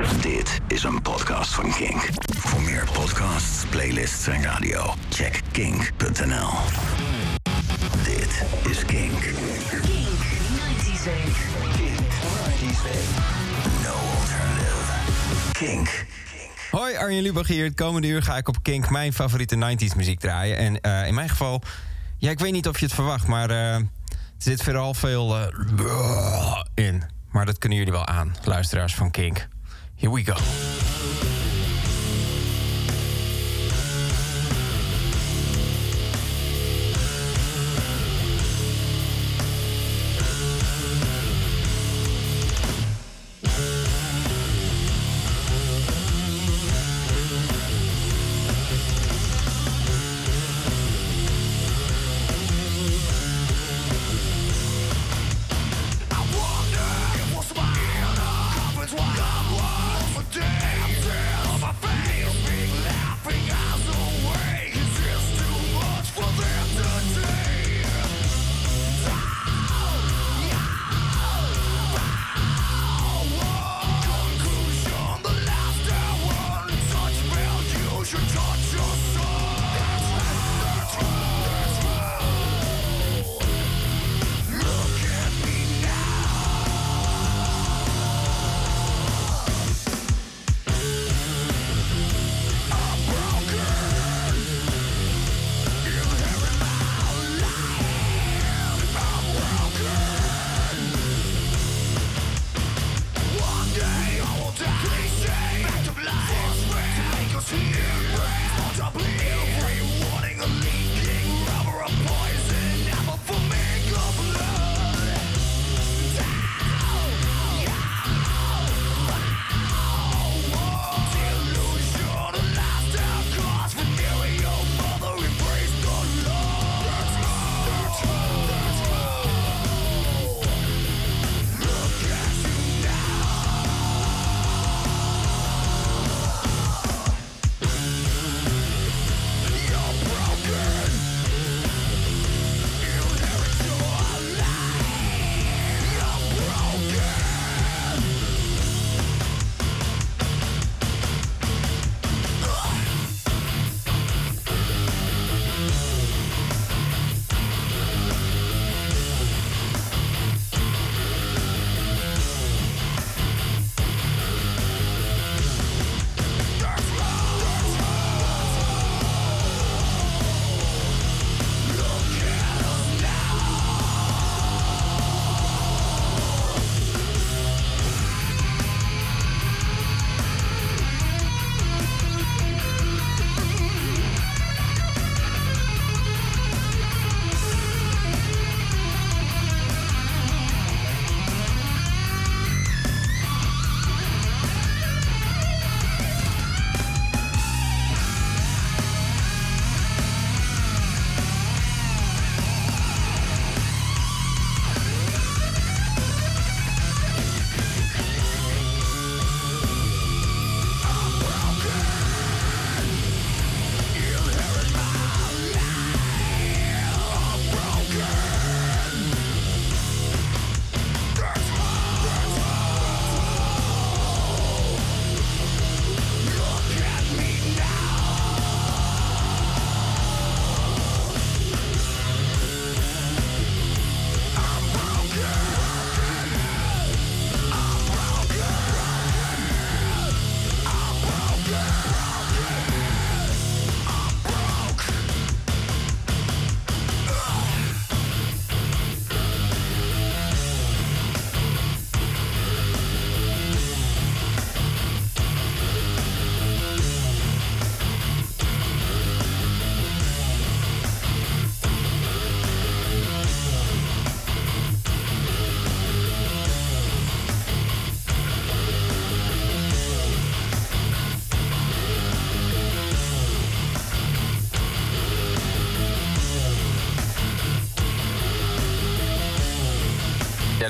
Dit is een podcast van Kink. Voor meer podcasts, playlists en radio, check kink.nl. Dit is Kink. Kink 90s Week. Kink 90s Week. No alternative. Kink. Hoi, Arjen Lubach hier. Het komende uur ga ik op Kink mijn favoriete 90s muziek draaien. En eh, in mijn geval, ja, ik weet niet of je het verwacht, maar eh, er zit vooral veel eh, in. Maar dat kunnen jullie wel aan, luisteraars van Kink. Here we go.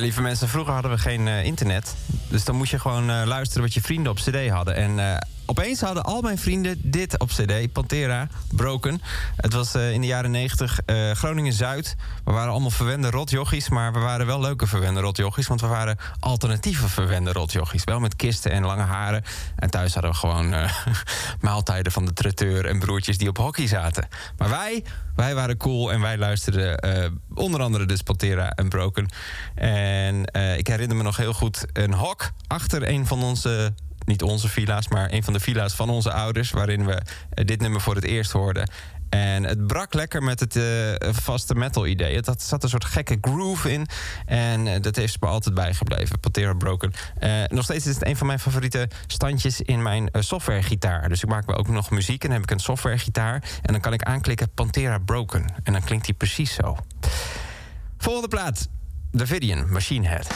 Lieve mensen, vroeger hadden we geen eh, internet. Dus dan moest je gewoon eh, luisteren wat je vrienden op cd hadden. En eh, opeens hadden al mijn vrienden dit op cd, Pantera, Broken. Het was eh, in de jaren 90 eh, Groningen-Zuid. We waren allemaal verwende rotjochies, maar we waren wel leuke verwende rotjochies... want we waren alternatieve verwende rotjochies. Wel met kisten en lange haren. En thuis hadden we gewoon eh, maaltijden van de traiteur en broertjes die op hockey zaten. Maar wij, wij waren cool en wij luisterden onder andere dus Pantera en Broken. En ik herinner me nog heel goed een hok achter een van onze niet onze villa's, maar een van de villa's van onze ouders, waarin we eh, dit nummer voor het eerst hoorden. En het brak lekker met het eh, vaste metal idee. Het had, zat een soort gekke groove in. En eh, dat heeft me altijd bijgebleven. Pantera Broken. Nog steeds is het een van mijn favoriete standjes in mijn softwaregitaar. Dus ik maak wel ook nog muziek en dan heb ik een softwaregitaar. En dan kan ik aanklikken Pantera Broken. En dan klinkt die precies zo. Volgende plaat. Davidian, Machine Head.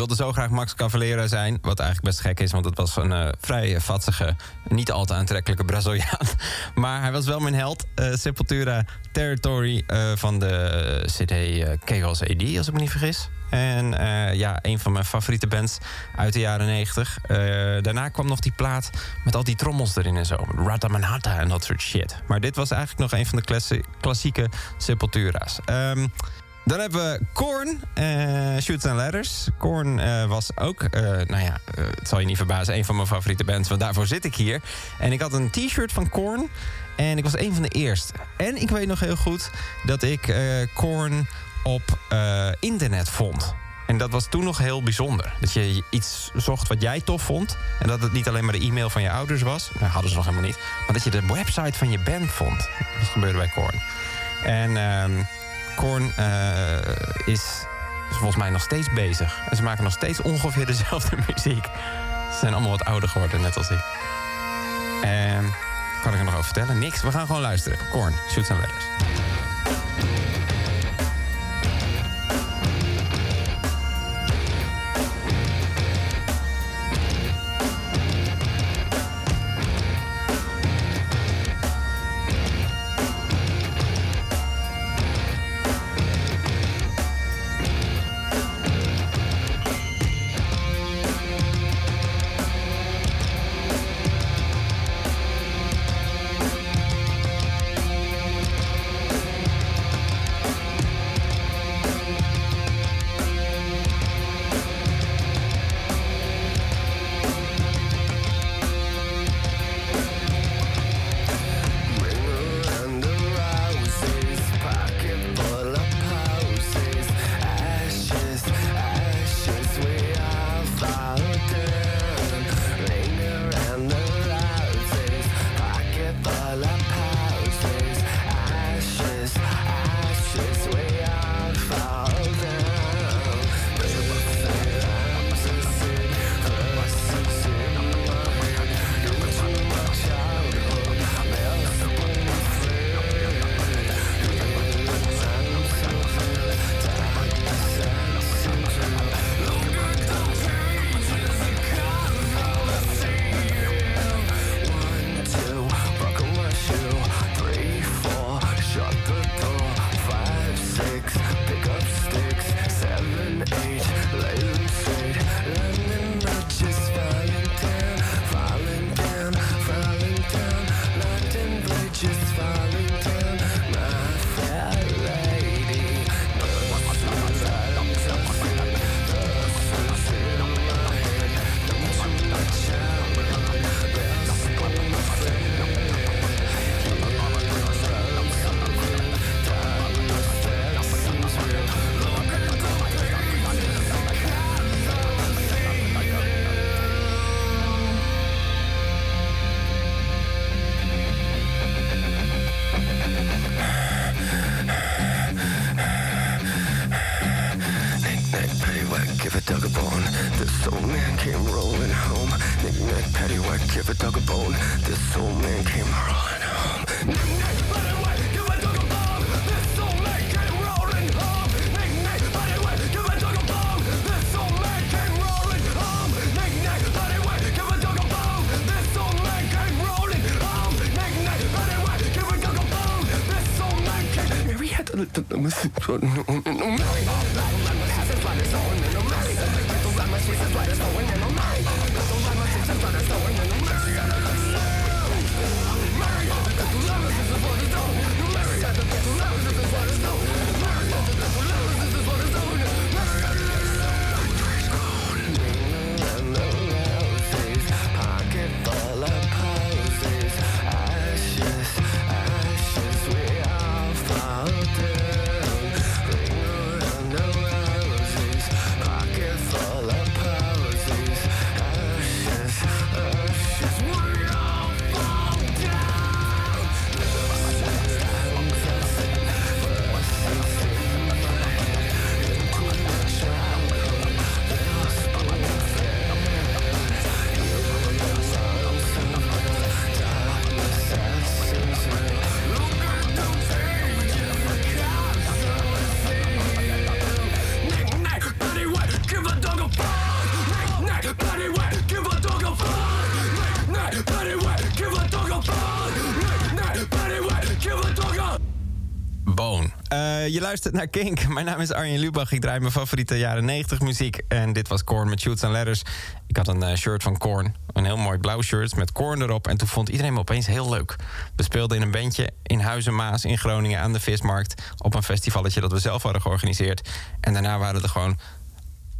Wilde zo graag Max Cavalera zijn. Wat eigenlijk best gek is, want het was een uh, vrij vatsige, niet al te aantrekkelijke Braziliaan. Maar hij was wel mijn held. Uh, Sepultura Territory uh, van de CD Chaos AD, als ik me niet vergis. En ja, een van mijn favoriete bands uit de jaren 90. daarna kwam nog die plaat met al die trommels erin en zo. Ratamanata en dat soort shit. Maar dit was eigenlijk nog een van de klassieke Sepultura's. Um, dan hebben we Korn, uh, Shoots and Ladders. Korn uh, was ook, uh, nou ja, het zal je niet verbazen, een van mijn favoriete bands. Want daarvoor zit ik hier. En ik had een t-shirt van Korn. En ik was een van de eerste. En ik weet nog heel goed dat ik Korn op internet vond. En dat was toen nog heel bijzonder. Dat je iets zocht wat jij tof vond. En dat het niet alleen maar de e-mail van je ouders was. Nou, hadden ze nog helemaal niet. Maar dat je de website van je band vond. Dat gebeurde bij Korn. En... Korn uh, is volgens mij nog steeds bezig. En ze maken nog steeds ongeveer dezelfde muziek. Ze zijn allemaal wat ouder geworden, net als ik. En kan ik er nog over vertellen? Niks. We gaan gewoon luisteren. Korn, Shoots and Letters. bitte, da müssen wir schon. Luistert naar Kink. Mijn naam is Arjen Lubach. Ik draai mijn favoriete jaren 90 muziek. En dit was Korn met Shoots and Letters. Ik had een uh, shirt van Korn. Een heel mooi blauw shirt met Korn erop. En toen vond iedereen me opeens heel leuk. We speelden in een bandje in Huizen Maas in Groningen aan de Vismarkt. Op een festivalletje dat we zelf hadden georganiseerd. En daarna waren er gewoon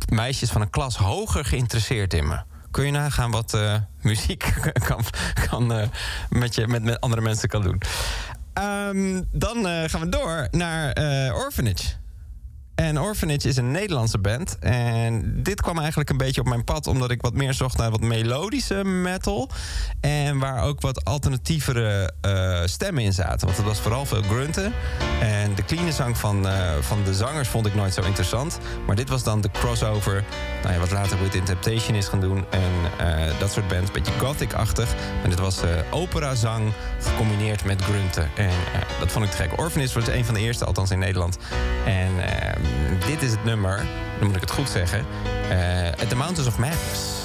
meisjes van een klas hoger geïnteresseerd in me. Kun je nagaan wat uh, muziek kan, kan uh, met, je, met, met andere mensen kan doen. Um, dan uh, gaan we door naar uh, Orphanage. En Orphanage is een Nederlandse band. En dit kwam eigenlijk een beetje op mijn pad... omdat ik wat meer zocht naar wat melodische metal. En waar ook wat alternatievere uh, stemmen in zaten. Want het was vooral veel grunten. En de clean zang van, uh, van de zangers vond ik nooit zo interessant. Maar dit was dan de crossover... Nou ja, wat later Within Temptation is gaan doen. En uh, dat soort bands, beetje gothic-achtig. En dit was operazang gecombineerd met grunten. En dat vond ik te gek. Orphanage was een van de eerste, althans in Nederland. En dit is het nummer, dan moet ik het goed zeggen. Uh, The Mountains of Madness.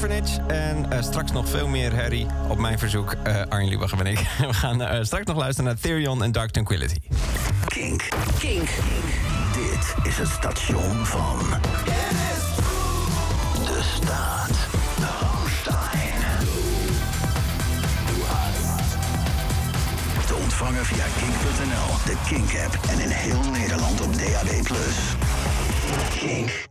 Damage. En eh, straks nog veel meer herrie op mijn verzoek. Uh, Arjen Lubach ik. We gaan uh, straks nog luisteren naar Therion en Dark Tranquility. Kink. Kink. Dit is het station van... De staat. Ramstein. Te ontvangen via kink.nl, de Kink-app en in heel Nederland op DAB+. Kink.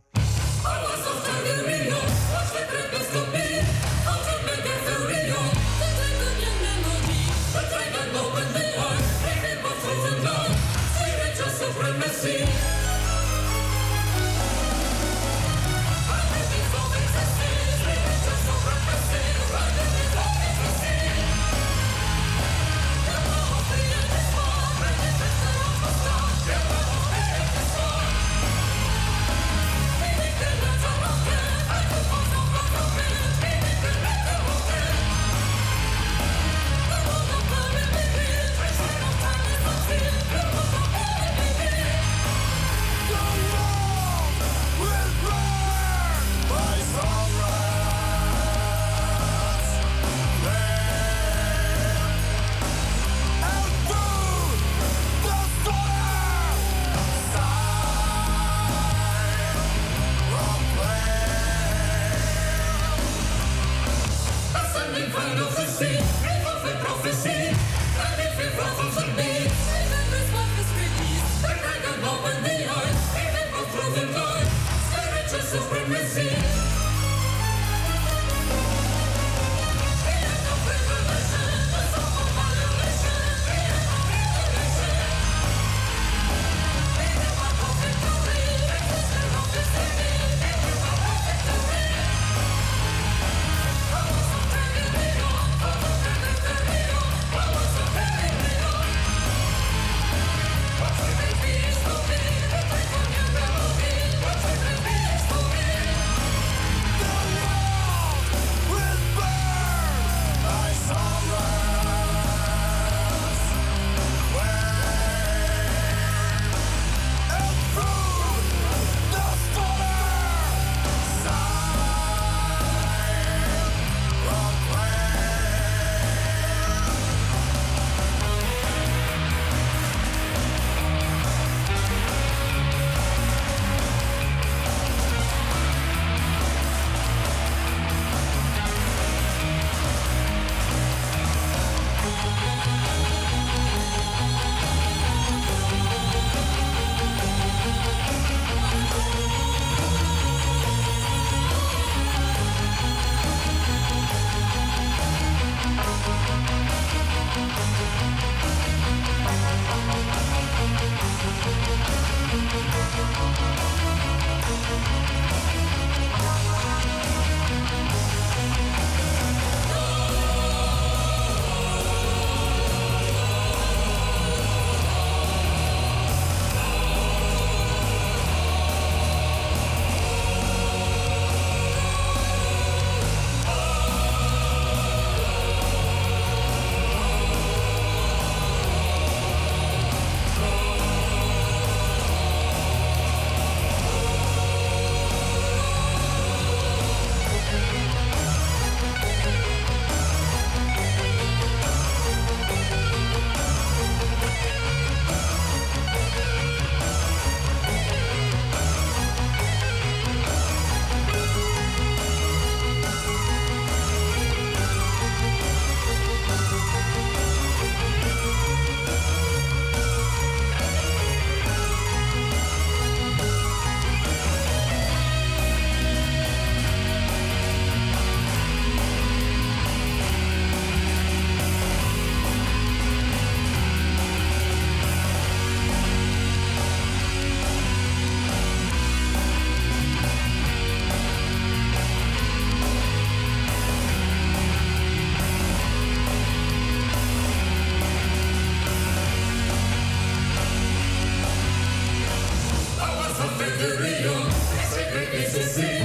The Rio, secret is a sea,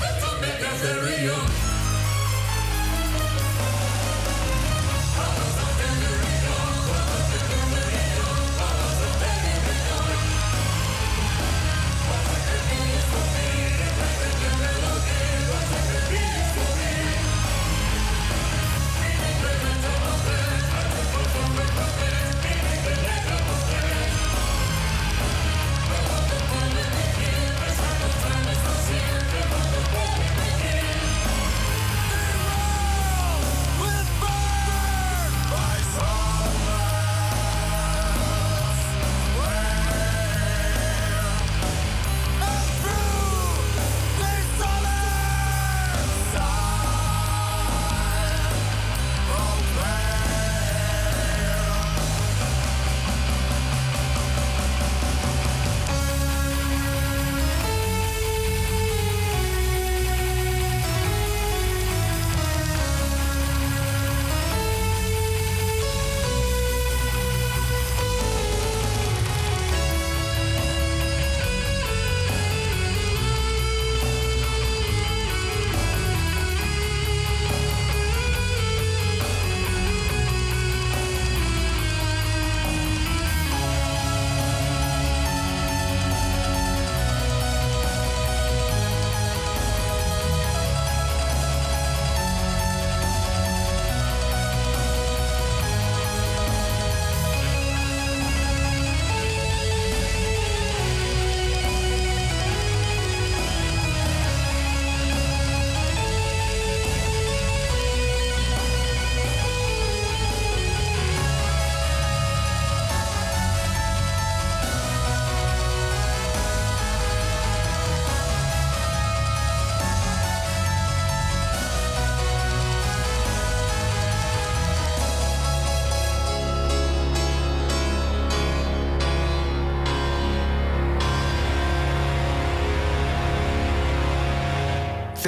the tomb of the Rio.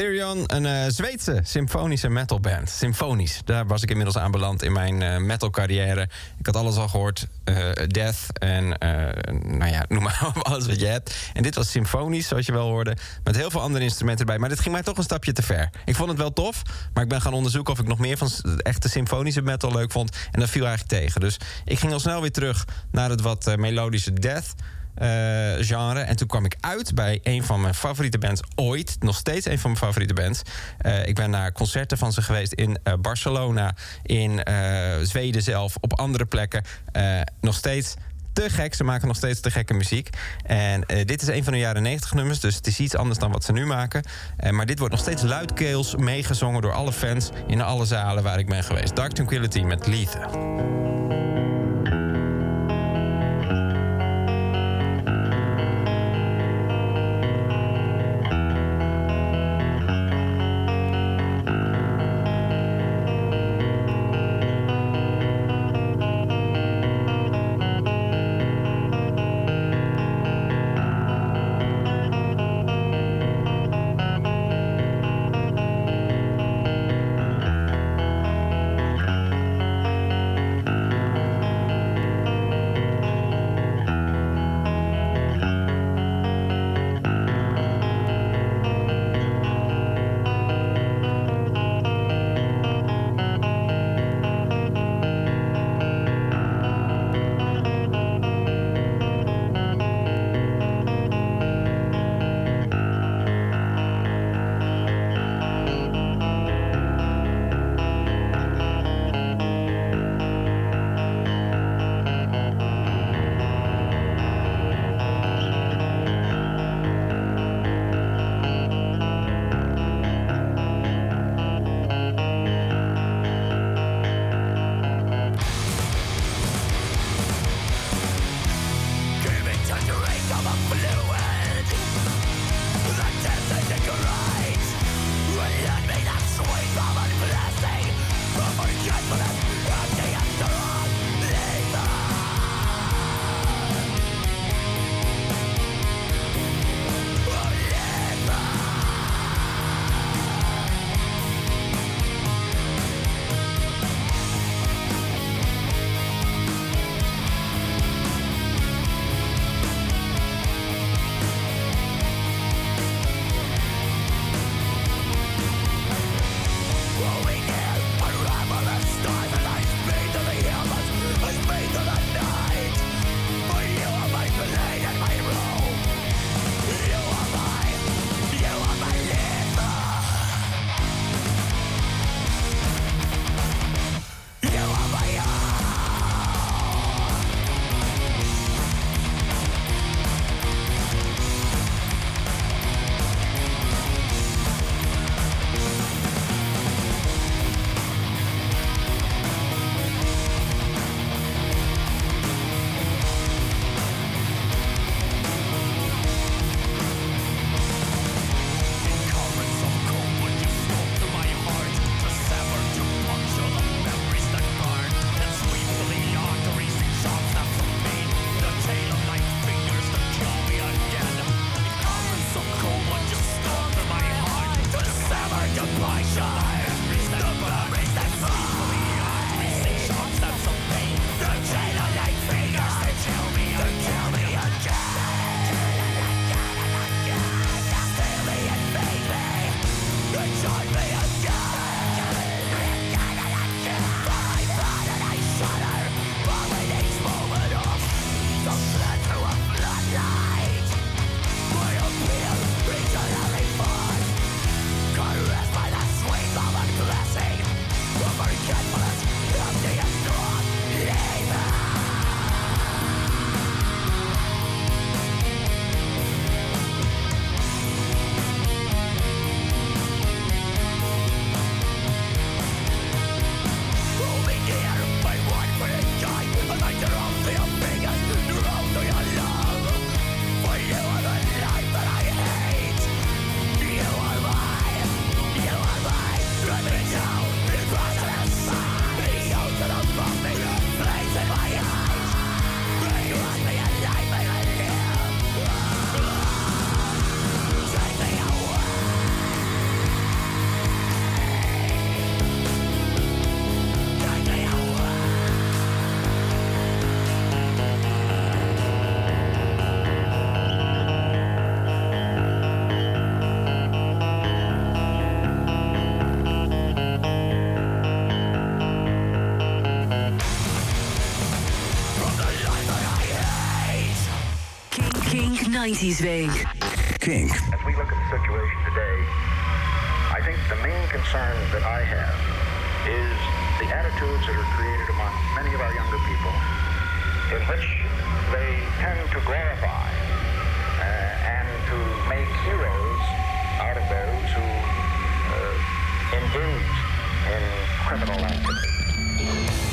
Therion, een uh, Zweedse symfonische metalband. Symfonisch, daar was ik inmiddels aan beland in mijn uh, metal carrière. Ik had alles al gehoord, uh, Death en nou ja, noem maar op, alles wat je hebt. En dit was symfonisch, zoals je wel hoorde, met heel veel andere instrumenten erbij. Maar dit ging mij toch een stapje te ver. Ik vond het wel tof, maar ik ben gaan onderzoeken of ik nog meer van echte symfonische metal leuk vond. En dat viel eigenlijk tegen. Dus ik ging al snel weer terug naar het wat melodische Death. Uh, genre. En toen kwam ik uit bij een van mijn favoriete bands ooit. Nog steeds een van mijn favoriete bands. Uh, ik ben naar concerten van ze geweest in uh, Barcelona, in Zweden zelf, op andere plekken. nog steeds te gek. Ze maken nog steeds te gekke muziek. En dit is een van de jaren 90 nummers, dus het is iets anders dan wat ze nu maken. maar dit wordt nog steeds luidkeels meegezongen door alle fans in alle zalen waar ik ben geweest. Dark Tranquility met Lethe. 90s Week. Kink. As we look at the situation today, I think the main concern that I have is the attitudes that are created among many of our younger people in which they tend to glorify uh, and to make heroes out of those who uh, engage in criminal activity.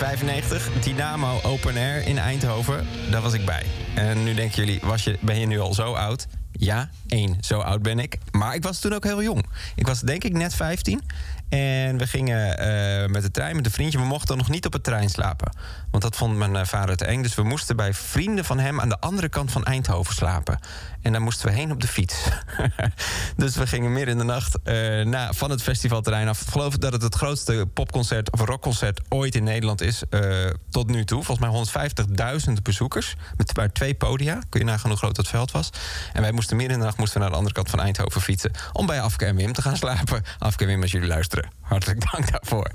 1995, Dynamo Open Air in Eindhoven. Daar was ik bij. En nu denken jullie, was je, ben je nu al zo oud? Ja, één, zo oud ben ik. Maar ik was toen ook heel jong. Ik was denk ik net 15. En we gingen eh, met de trein met een vriendje. We mochten nog niet op het trein slapen. Want dat vond mijn eh, vader te eng. Dus we moesten bij vrienden van hem aan de andere kant van Eindhoven slapen. En daar moesten we heen op de fiets. dus we gingen midden in de nacht eh, na, van het festivalterrein af. Ik geloof dat het het grootste popconcert of rockconcert ooit in Nederland is. tot nu toe. Volgens mij 150.000 bezoekers. Met maar twee podia. Kun je nagaan hoe groot dat veld was. En wij moesten midden in de nacht moesten we naar de andere kant van Eindhoven fietsen. Om bij Afke en Wim te gaan slapen. Afke en Wim, als jullie luisteren. Hartelijk dank daarvoor.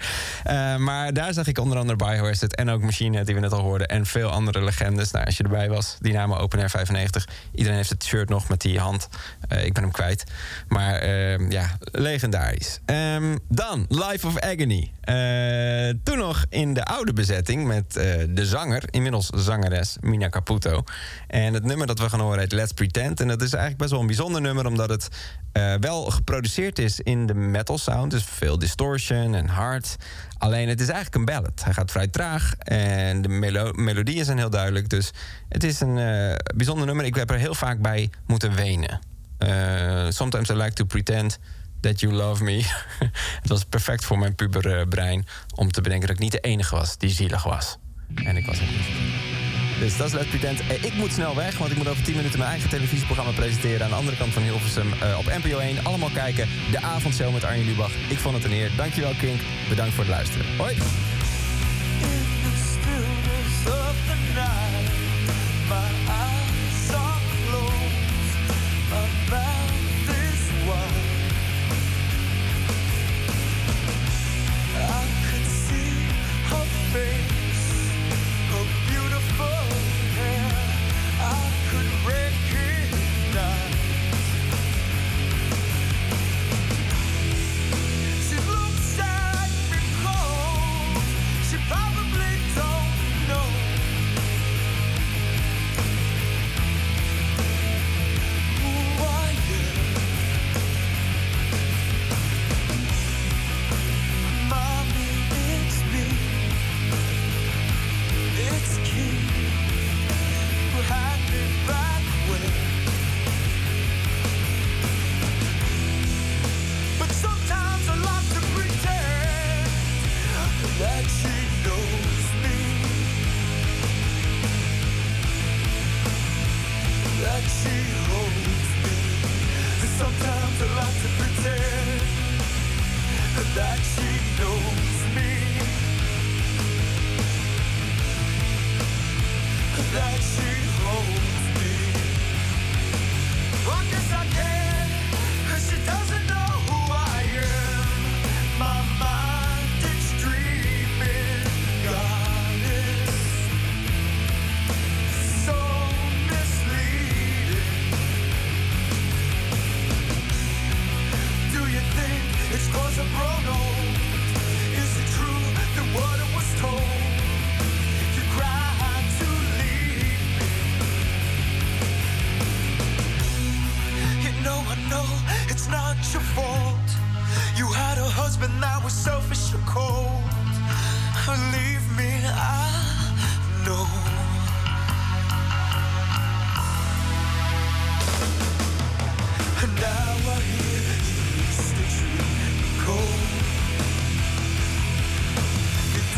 Uh, maar daar zag ik onder andere Biohazard en ook Machine die we net al hoorden. En veel andere legendes. Nou, als je erbij was, die namen Open Air 95. Iedereen heeft het shirt nog met die hand. Uh, ik ben hem kwijt. Maar uh, ja, legendarisch. Um, dan Life of Agony. toen nog in de oude bezetting met de zanger, inmiddels zangeres Mina Caputo. En het nummer dat we gaan horen heet Let's Pretend. En dat is eigenlijk best wel een bijzonder nummer, omdat het wel geproduceerd is in de metal sound. Dus veel distortion en hard. Alleen het is eigenlijk een ballad. Hij gaat vrij traag en de melo melodieën zijn heel duidelijk. Dus het is een uh, bijzonder nummer. Ik heb er heel vaak bij moeten wenen. Uh, sometimes I like to pretend that you love me. het was perfect voor mijn puber brein om te bedenken dat ik niet de enige was die zielig was. En ik was het niet. Dus dat is Let's Pretend. Eh, ik moet snel weg, want ik moet over 10 minuten mijn eigen televisieprogramma presenteren... aan de andere kant van Hilversum uh, op NPO 1. Allemaal kijken. De avondshow met Arjen Lubach. Ik vond het een eer. Dankjewel, Kink. Bedankt voor het luisteren. Hoi.